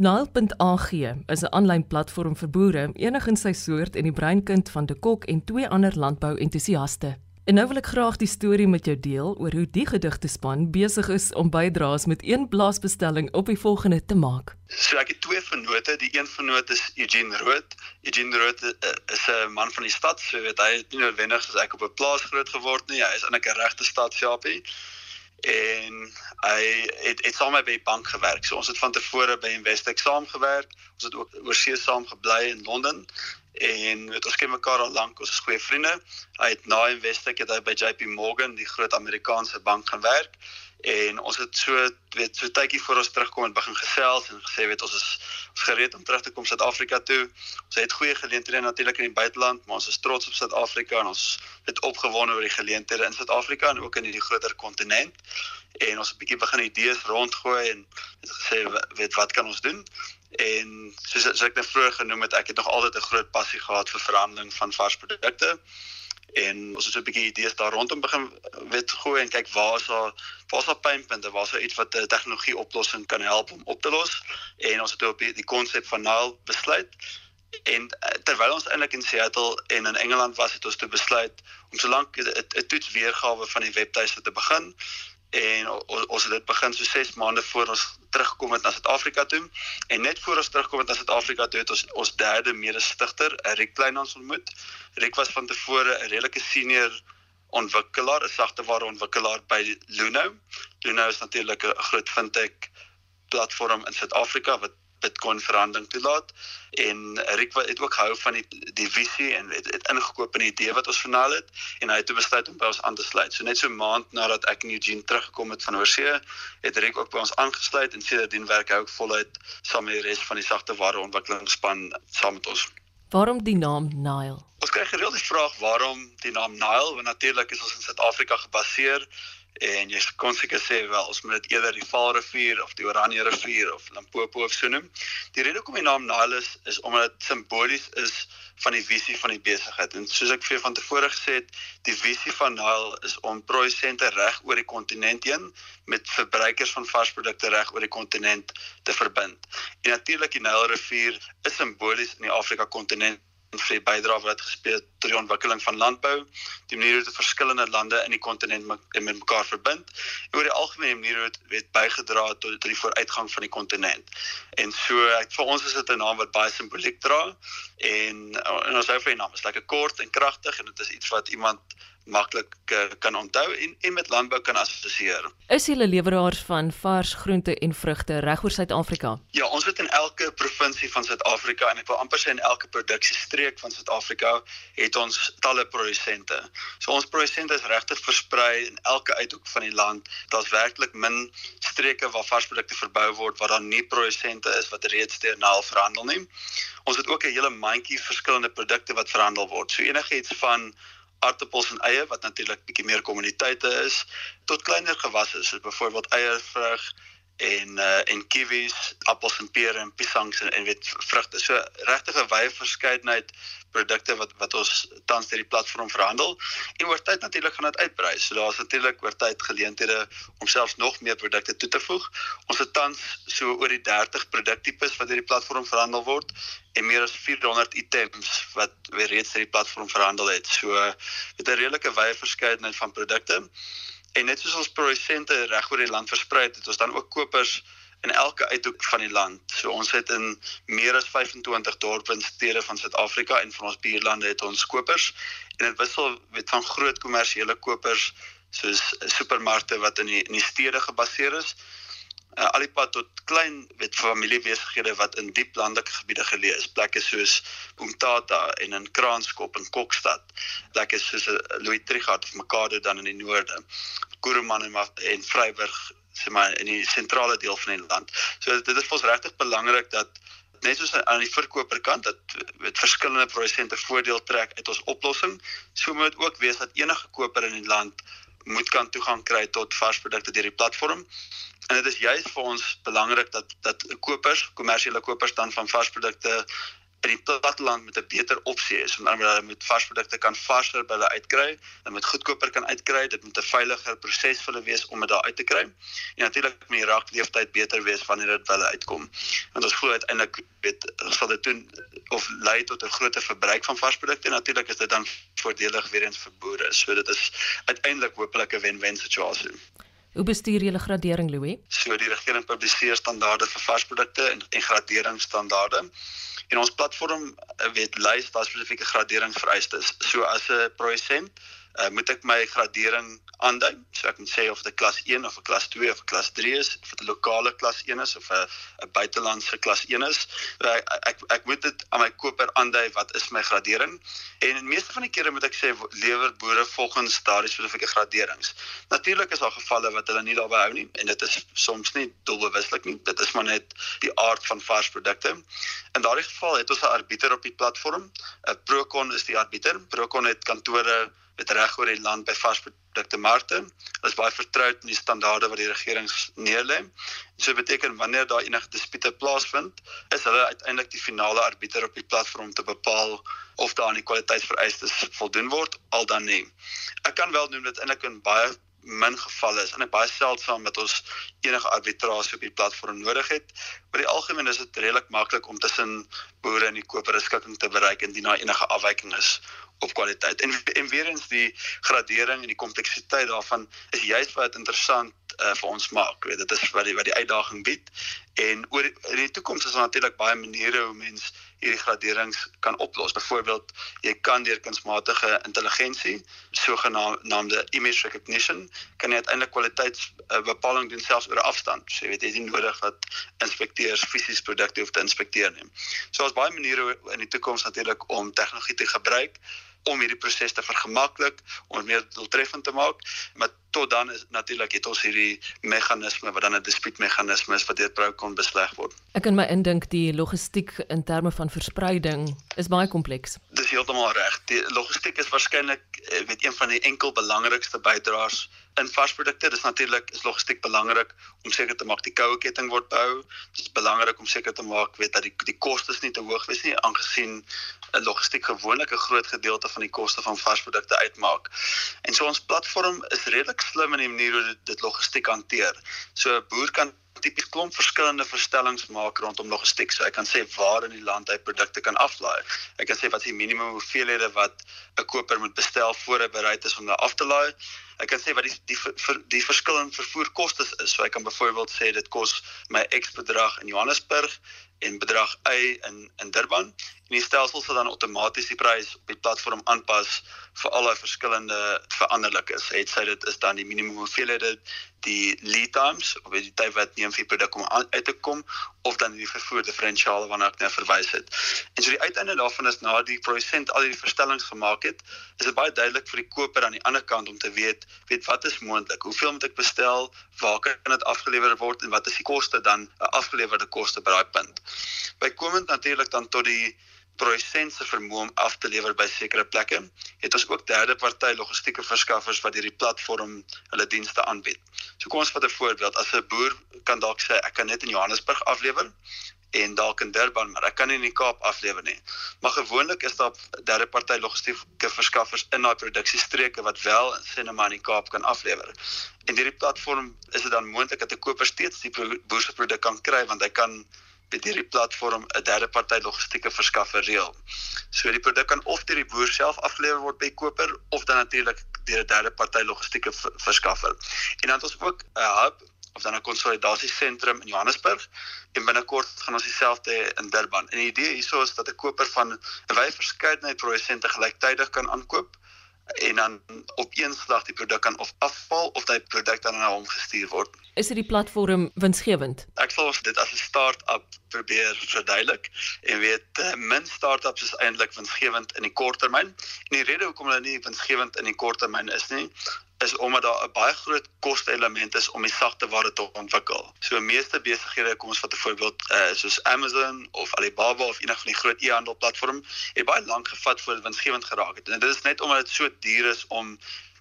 Nile.ag is 'n aanlyn platform vir boere, enig in sy soort en die breinkind van De Kok en twee ander landbou-entoesiaste. En nou wil ek graag die storie met jou deel oor hoe die gedigte span besig is om bydraes met een blaasbestelling op die volgende te maak. So ek het twee vennote, die een vennoot is Eugene Rood. Eugene Rood eh, is 'n man van die stad, so weet hy het nie noodwendig soos ek op 'n plaas groot geword nie. Hy is eintlik 'n regte stadsjapie en hy het het saam by die bank gewerk. So ons het van tevore by Investec saam gewerk. Ons het ook oorsee saam gebly in Londen en weet ons ken mekaar al lank. Ons is goeie vriende. Hy het na Investec het hy by JP Morgan, die groot Amerikaanse bank gaan werk en ons het so weet so tydjie voor ons terugkom en begin gesels en gesê weet ons is ons gereed om terug te kom Suid-Afrika toe. Ons het goeie geleenthede natuurlik in die buiteland, maar ons is trots op Suid-Afrika en ons het opgewonde oor die geleenthede in Suid-Afrika en ook in die groter kontinent. En ons het 'n bietjie begin idees rondgooi en het gesê weet wat kan ons doen? En soos, soos ek net vroeër genoem het, ek het nog altyd 'n groot passie gehad vir verhandeling van vars produkte en ons het so 'n bietjie idees daar rondom begin weet gooi en kyk waar is daar waar is daar pynpunte waar is daar iets wat 'n tegnologie oplossing kan help om op te los. En ons het op die konsep van Nile besluit. En eh, terwyl ons eintlik in Seattle en in Engeland was het ons toe besluit om solank 'n toets weergawe van die webtuiste te begin en ons het dit begin so 6 maande voor ons teruggekom het na Suid-Afrika toe en net voor ons terugkom het na Suid-Afrika toe het ons ons derde mede-stigter, Rick Kleinhans ontmoet. Rick was van tevore 'n redelike senior ontwikkelaar, 'n sagteware ontwikkelaar by Luno. Luno is natuurlik 'n groot fintech platform in Suid-Afrika wat Bitcoin verandering toelaat en Rick het ook gehou van die die visie en het, het ingekoop in die idee wat ons vernaal het en hy het besluit om by ons aan te sluit. So net so 'n maand nadat ek in Eugene teruggekom het van oorsee, het Rick ook by ons aangesluit en sedertdien werk hy ook voluit saam met die res van die sagte ware ontwikkelingsspan saam met ons. Waarom die naam Nile? Ons kry gereeld die vraag waarom die naam Nile, want natuurlik is ons in Suid-Afrika gebaseer en jy kon seker sê wel ons moet dit eerder die Vaalrivier of die Oranje rivier of Limpopo of so noem. Die rede hoekom die naam Nile is is omdat dit simbolies is van die visie van die besigheid. En soos ek vir van tevore gesê het, die visie van Nile is om produsente reg oor die kontinent heen met verbruikers van varsprodukte reg oor die kontinent te verbind. En natuurlik die Nile rivier is simbolies in die Afrika kontinent vir die bydrae wat gespeel het tot die ontwikkeling van landbou, die manier hoe dit verskillende lande in die kontinent met, met mekaar verbind en oor die algemene manier hoe dit bygedra tot, tot die vooruitgang van die kontinent. En so ek vir ons is dit 'n naam wat baie simboliek dra en, en ons hou van die naam. Dit is lekker kort en kragtig en dit is iets wat iemand maklik uh, kan onthou en en met landbou kan assosieer. Is julle leweraars van vars groente en vrugte reg oor Suid-Afrika? Ja, ons het in elke provinsie van Suid-Afrika en ek wil amper sê in elke produksiestreek van Suid-Afrika het ons talle produsente. So ons produsente is regtig versprei in elke uithoek van die land. Daar's werklik min streke waar varsprodukte verbou word waar daar nie produsente is wat reeds deur Naal verhandel nie. Ons het ook 'n hele mandjie verskillende produkte wat verhandel word. So enigiets van aartappels en eie wat natuurlik bietjie meer kommuniteite is tot kleiner gewasse soos byvoorbeeld eiervrug en uh, en kiwis, appels en pere en piesangs en, en weet vrugte. So regtig 'n wye verskeidenheid produkte wat wat ons tans deur die platform verhandel. En oor tyd natuurlik gaan dit uitbrei. So daar's natuurlik oor tyd geleenthede om selfs nog meer produkte toe te voeg. Ons het tans so oor die 30 produktipes wat deur die platform verhandel word en meer as 400 items wat reeds deur die platform verhandel het. So met 'n redelike wye verskeidenheid van produkte. En net soos ons produsente reg oor die land versprei het, het ons dan ook kopers in elke uithoek van die land. So ons het in meer as 25 dorpe en stede van Suid-Afrika en van ons buurlande het ons kopers. En dit wissel met van groot kommersiële kopers soos supermarkte wat in die in die stede gebaseer is. Uh, al die pad tot klein weet familiebesighede wat in diep landelike gebiede geleë is. Plekke soos Umtata en in Kraanskop en Kokstad. Plekke soos uh, Louis Trichardt of Makado dan in die noorde. Kuruman en, en Vryburg sê maar in die sentrale deel van die land. So dit is vir ons regtig belangrik dat net soos aan die verkoperkant dat met verskillende produsente voordeel trek uit ons oplossing so moet ook wees dat enige koper in die land moet kan toegang kry tot varsprodukte deur die platform. En dit is juist vir ons belangrik dat dat kopers, kommersiële kopers dan van varsprodukte in die platteland met 'n beter opsie is omdat hulle met varsprodukte kan varser by hulle uitkry, hulle met goedkoper kan uitkry, dit moet 'n veiliger proses vir hulle wees om dit daar uit te kry. En natuurlik moet die rakleeftyd beter wees wanneer dit hulle uitkom. Want ons glo uiteindelik weet sal dit doen of lei tot 'n groter verbruik van varsprodukte en natuurlik is dit dan voordelig weer eens vir boere. So dit is uiteindelik hopelik 'n wen-wen situasie. Hoe bestuur julle gradering Louis? So die regering publiseer standaarde vir varsprodukte en, en graderingsstandaarde. En ons platform eh, weet lys daar spesifieke graderingsvereistes. So as 'n produsent uh, moet ek my gradering aandui. So ek moet sê of dit klas 1 of 'n klas 2 of 'n klas 3 is, of dit 'n lokale klas 1 is of 'n 'n buitelandse klas 1 is. Ek ek ek moet dit aan my koper aandui wat is my gradering. En in meeste van die kere moet ek sê lewer boere volgens daardie spesifieke graderings. Natuurlik is daar gevalle wat hulle nie daarby hou nie en dit is soms nie doelbewuslik nie. Dit is maar net die aard van varsprodukte. In daardie geval het ons 'n arbiter op die platform. 'n Procon is die arbiter. Procon het kantore met reg oor die land by varsprodukte markte. Hulle is baie vertroud met die standaarde wat die regering neerlê. So beteken wanneer daar enige dispute plaasvind, is hulle uiteindelik die finale arbiter op die platform te bepaal of daar aan die kwaliteitsvereistes voldoen word al dan nie. Ek kan wel noem dit eintlik in baie min gevalle is en ek baie seldsaam dat ons enige arbitrasie op die platform nodig het. Maar die algemeen is dit redelik maklik om tussen boere en die koper 'n skikking te bereik indien daar enige afwyking is op kwaliteit. En en weer eens die gradering en die kompleksiteit daarvan is juist wat interessant uh, vir ons maak. Weet dit is wat die wat die uitdaging bied. En oor in die toekoms is daar natuurlik baie maniere hoe mens hierdie graderings kan oplos. Byvoorbeeld, jy kan deur kunsmatige intelligensie, sogenaamde image recognition, kan jy uiteindelik kwaliteitsbepaling doen selfs oor afstand. So jy weet jy het nie nodig dat inspekteurs fisies produkte hoef te inspekteer nie. So daar's baie maniere in die toekoms natuurlik om tegnologie te gebruik om hierdie proses te vergemaklik, om meer doeltreffend te maak, maar tot dan is natuurlik het ons hierdie meganisme wat dan 'n dispuutmeganisme is wat deur Procon besleg word. Ek kan my indink die logistiek in terme van verspreiding is baie kompleks. Dis heeltemal reg. Die logistiek is waarskynlik eh, weet een van die enkel belangrikste bydraers in varsprodukte. Dis natuurlik is logistiek belangrik om seker te maak die koue ketting word behou. Dit is belangrik om seker te maak weet dat die die kostes nie te hoog wees nie aangesien 'n logistiek gewoonlik 'n groot gedeelte van die koste van varsprodukte uitmaak. En so ons platform is redelik slim in die manier hoe dit, logistiek hanteer. So 'n boer kan tipies klomp verskillende verstellings maak rondom logistiek. So hy kan sê waar in die land hy produkte kan aflaai. Hy kan sê wat die minimum hoeveelhede wat 'n koper moet bestel voor hy bereid is om dit af te laai. Hy kan sê wat die die vir die verskillende vervoerkoste is. So hy kan byvoorbeeld sê dit kos my X bedrag in Johannesburg en bedrag Y in in Durban en die stelsel sal dan outomaties die prys op die platform aanpas vir al daai verskillende veranderlikes. Het sy dit is dan die minimum hoeveelhede die lead times of die tyd wat neem vir produk om uit te kom of dan die vervoer diferensiale waarna ek nou verwys het. En so die uiteinde daarvan is na die produsent al hierdie verstellings gemaak het, is dit baie duidelik vir die koper aan die ander kant om te weet, weet wat is moontlik? Hoeveel moet ek bestel? Waar kan dit afgelewer word en wat is die koste dan 'n afgelewerde koste by daai punt? Bykomend natuurlik dan tot die produsent se vermoë om af te lewer by sekere plekke. Het ons ook derde party logistieke verskaffers wat hierdie platform hulle dienste aanbied. So kom ons vat 'n voorbeeld. As 'n boer kan dalk sê ek kan net in Johannesburg aflewer en dalk in Durban, maar ek kan nie in die Kaap aflewer nie. Maar gewoonlik is daar derde party logistieke verskaffers in daai produksiestreke wat wel in Senema in die Kaap kan aflewer. En hierdie platform is dit dan moontlik dat 'n koper steeds die boer se produk kan kry want hy kan met hierdie platform 'n derde party logistieke verskaffer reël. So die produk kan of deur die boer self afgelewer word by koper of dan natuurlik deur 'n derde party logistieke verskaffer. En dan het ons ook 'n hub of dan 'n konsolidasiesentrum in Johannesburg en binnekort gaan ons dieselfde in Durban. En die idee hierso is dat 'n koper van 'n wye verskeidenheid produsente gelyktydig kan aankoop en dan op een slag die produk kan of afval of daai produk dan na hom gestuur word. Is dit die platform winsgewend? Ek sal dit as 'n start-up probeer verduidelik en weet uh, min start-ups is eintlik winsgewend in die kort termyn. En die rede hoekom hulle nie winsgewend in die kort termyn is nie, is omdat daar 'n baie groot koste element is om die sagte ware te ontwikkel. So meeste besighede, kom ons vat 'n voorbeeld, uh, soos Amazon of Alibaba of enige van die groot e-handel platforms, het baie lank gevat voor dit winsgewend geraak het. En dit is net omdat dit so duur is om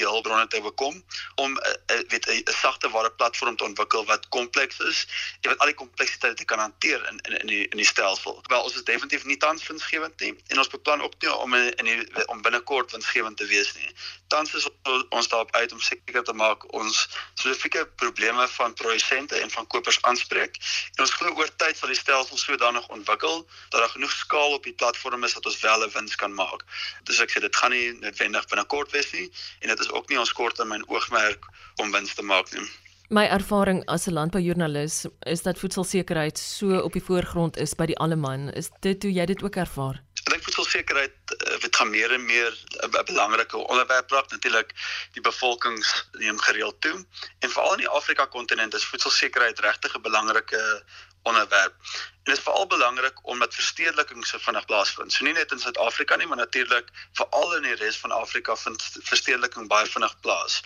die hulpbronne te bekom om uh, uh, weet 'n sagte ware platform te ontwikkel wat kompleks is en wat al die kompleksiteite kan hanteer in in in die in die stelsel. Wel ons is definitief nie tans winsgewend nie en ons beplan ook nie om in, in die, om binnekort winsgewend te wees nie. Tans is ons daarop uit om seker te maak ons spesifieke probleme van produsente en van kopers aanspreek. En ons glo oor tyd sal die stelsel sodanig ontwikkel dat daar genoeg skaal op die platform is dat ons wel 'n wins kan maak. Dus ek sê dit gaan nie noodwendig binnekort wees nie en dit is ook nie ons korttermyn oogmerk om wins te maak nie. My ervaring as 'n landboujoernalis is dat voedselsekerheid so op die voorgrond is by die alleman. Is dit hoe jy dit ook ervaar? Ek dink voedselsekerheid word gaan meer en meer 'n belangrike onderwerp raak. Natuurlik die bevolkings neem gereeld toe en veral in die Afrika kontinent is voedselsekerheid regtig 'n belangrike onderwerp. En dit is veral belangrik omdat verstedeliking so vinnig plaasvind. So nie net in Suid-Afrika nie, maar natuurlik veral in die res van Afrika vind verstedeliking baie vinnig plaas.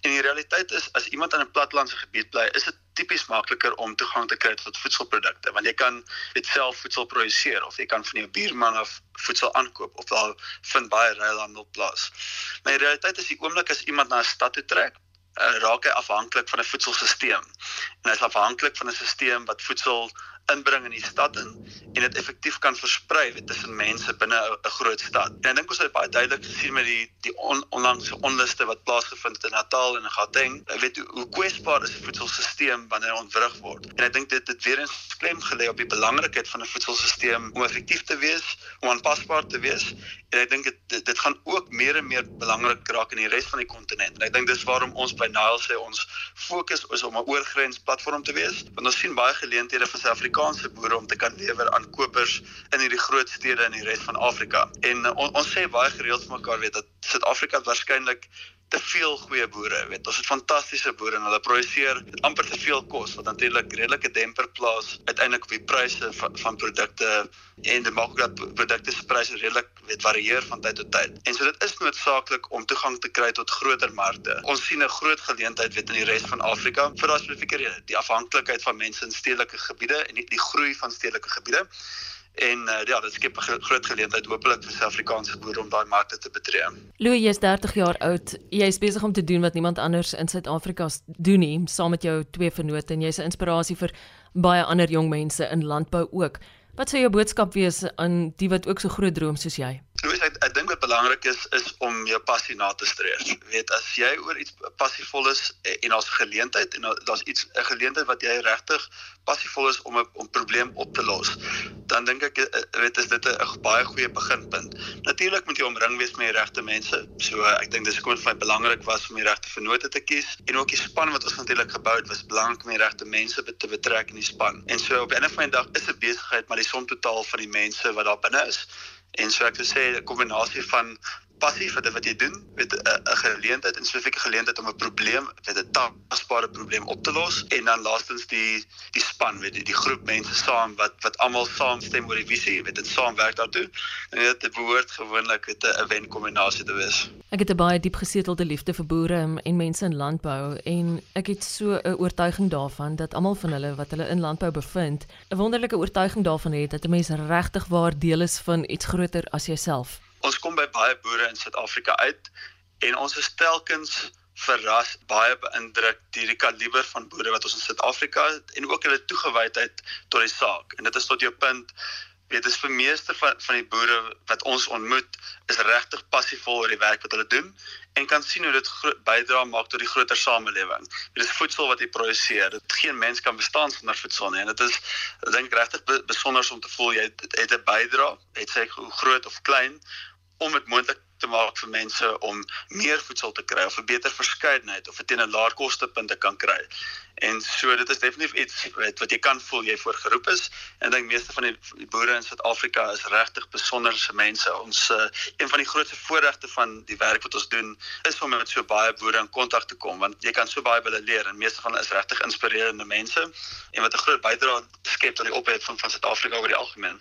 En die realiteit is as iemand in 'n plattelandse gebied bly, is dit tipies makliker om toegang te kry tot voedselprodukte want jy kan dit self voedsel produseer of jy kan van jou buurman af voedsel aankoop of daar vind baie ruilhandel plaas. Maar die realiteit is die oomblik as iemand na 'n stad toe trek, uh, raak hy afhanklik van 'n voedselstelsel. En hy is afhanklik van 'n stelsel wat voedsel inbring in die stad in en dit effektief kan versprei tussen mense binne 'n groot stad. En ek dink ons het baie duidelik gesien met die die on, onlangse onluste wat plaasgevind het in Natal en in Gauteng. Ek weet hoe, kwesbaar is 'n voedselstelsel wanneer hy ontwrig word. En ek dink dit het weer eens klem gelê op die belangrikheid van 'n voedselstelsel om effektief te wees, om aanpasbaar te wees. En ek dink dit dit gaan ook meer en meer belangrik raak in die res van die kontinent. En ek dink dis waarom ons by Nile sê ons fokus is om 'n oorgrens platform te wees. Want ons sien baie geleenthede vir Suid-Afrika Suid-Afrikaanse boere om te kan lewer aan kopers in hierdie groot stede in die res van Afrika. En uh, on, ons sê baie gereeld vir mekaar weet dat Suid-Afrika waarskynlik te veel goeie boere, weet. Ons het fantastiese boere en hulle produseer amper te veel kos wat natuurlik redelike demper plaas uiteindelik op die pryse van, van produkte en dit maak dat produkte se pryse redelik weet varieer van tyd tot tyd. En so dit is noodsaaklik om toegang te kry tot groter markte. Ons sien 'n groot geleentheid weet in die res van Afrika vir daai spesifieke rede, die afhanklikheid van mense in stedelike gebiede en die, die groei van stedelike gebiede en uh, ja, dit skep 'n groot geleentheid hopelik vir Suid-Afrikaanse boere om daai markte te betree. Louis, jy is 30 jaar oud. Jy is besig om te doen wat niemand anders in Suid-Afrika doen nie, saam met jou twee vennote en jy's 'n inspirasie vir baie ander jong mense in landbou ook. Wat sou jou boodskap wees aan die wat ook so groot droom soos jy? Louis, ek, ek dink wat belangrik is is om jou passie na te streef. Weet as jy oor iets passievol is eh, en daar's 'n geleentheid en daar's iets 'n geleentheid wat jy regtig passievol is om 'n om probleem op te los, dan dink ek eh, weet is dit 'n baie goeie beginpunt. Natuurlik moet jy omring wees met die regte mense. So ek dink dis hoekom dit vir my belangrik was om die regte vennote te kies en ook die span wat ons natuurlik gebou het was belangrik om die regte mense te betrek in die span. En so op 'n of ander dag is 'n besigheid maar die som totaal van die mense wat daar binne is. En so ek sou sê 'n kombinasie van passie vir dit wat jy doen, met 'n geleentheid, 'n spesifieke geleentheid om 'n probleem, met 'n tasbare probleem op te los en dan laastens die die span, weet jy, die groep mense saam wat wat almal saamstem oor die visie, weet dit saamwerk daartoe. En dit behoort gewoonlik 'n wen kombinasie te wees. Ek het 'n baie diep gesetelde liefde vir boere en mense in landbou en ek het so 'n oortuiging daarvan dat almal van hulle wat hulle in landbou bevind, 'n wonderlike oortuiging daarvan het dat 'n mens regtig waar deel is van iets groter as jouself. Ons kom by baie boere in Suid-Afrika uit en ons is telkens verras, baie beïndruk deur die kaliber van boere wat ons in Suid-Afrika het en ook hulle toegewydheid tot die saak. En dit is tot jou punt weet dis vir meeste van van die boere wat ons ontmoet is regtig passievol oor die werk wat hulle doen en kan sien hoe dit bydra maak tot die groter samelewing. Dit is voedsel wat jy produseer. Dit geen mens kan bestaan sonder voedsel nie en dit is ek dink regtig besonder om te voel jy het 'n bydra, het sê hoe groot of klein om dit moontlik te maak vir mense om meer voedsel te kry of 'n beter verskeidenheid of teen 'n laer kostepunte kan kry. En so dit is definitief iets wat, wat jy kan voel jy voorgeroep is. En ek dink meeste van die boere in Suid-Afrika is regtig besonderse mense. Ons uh, een van die grootste voorregte van die werk wat ons doen is om met so baie boere in kontak te kom want jy kan so baie by hulle leer en meeste van hulle is regtig inspirerende mense en wat 'n groot bydrae skep tot die ophef van van Suid-Afrika oor die algemeen.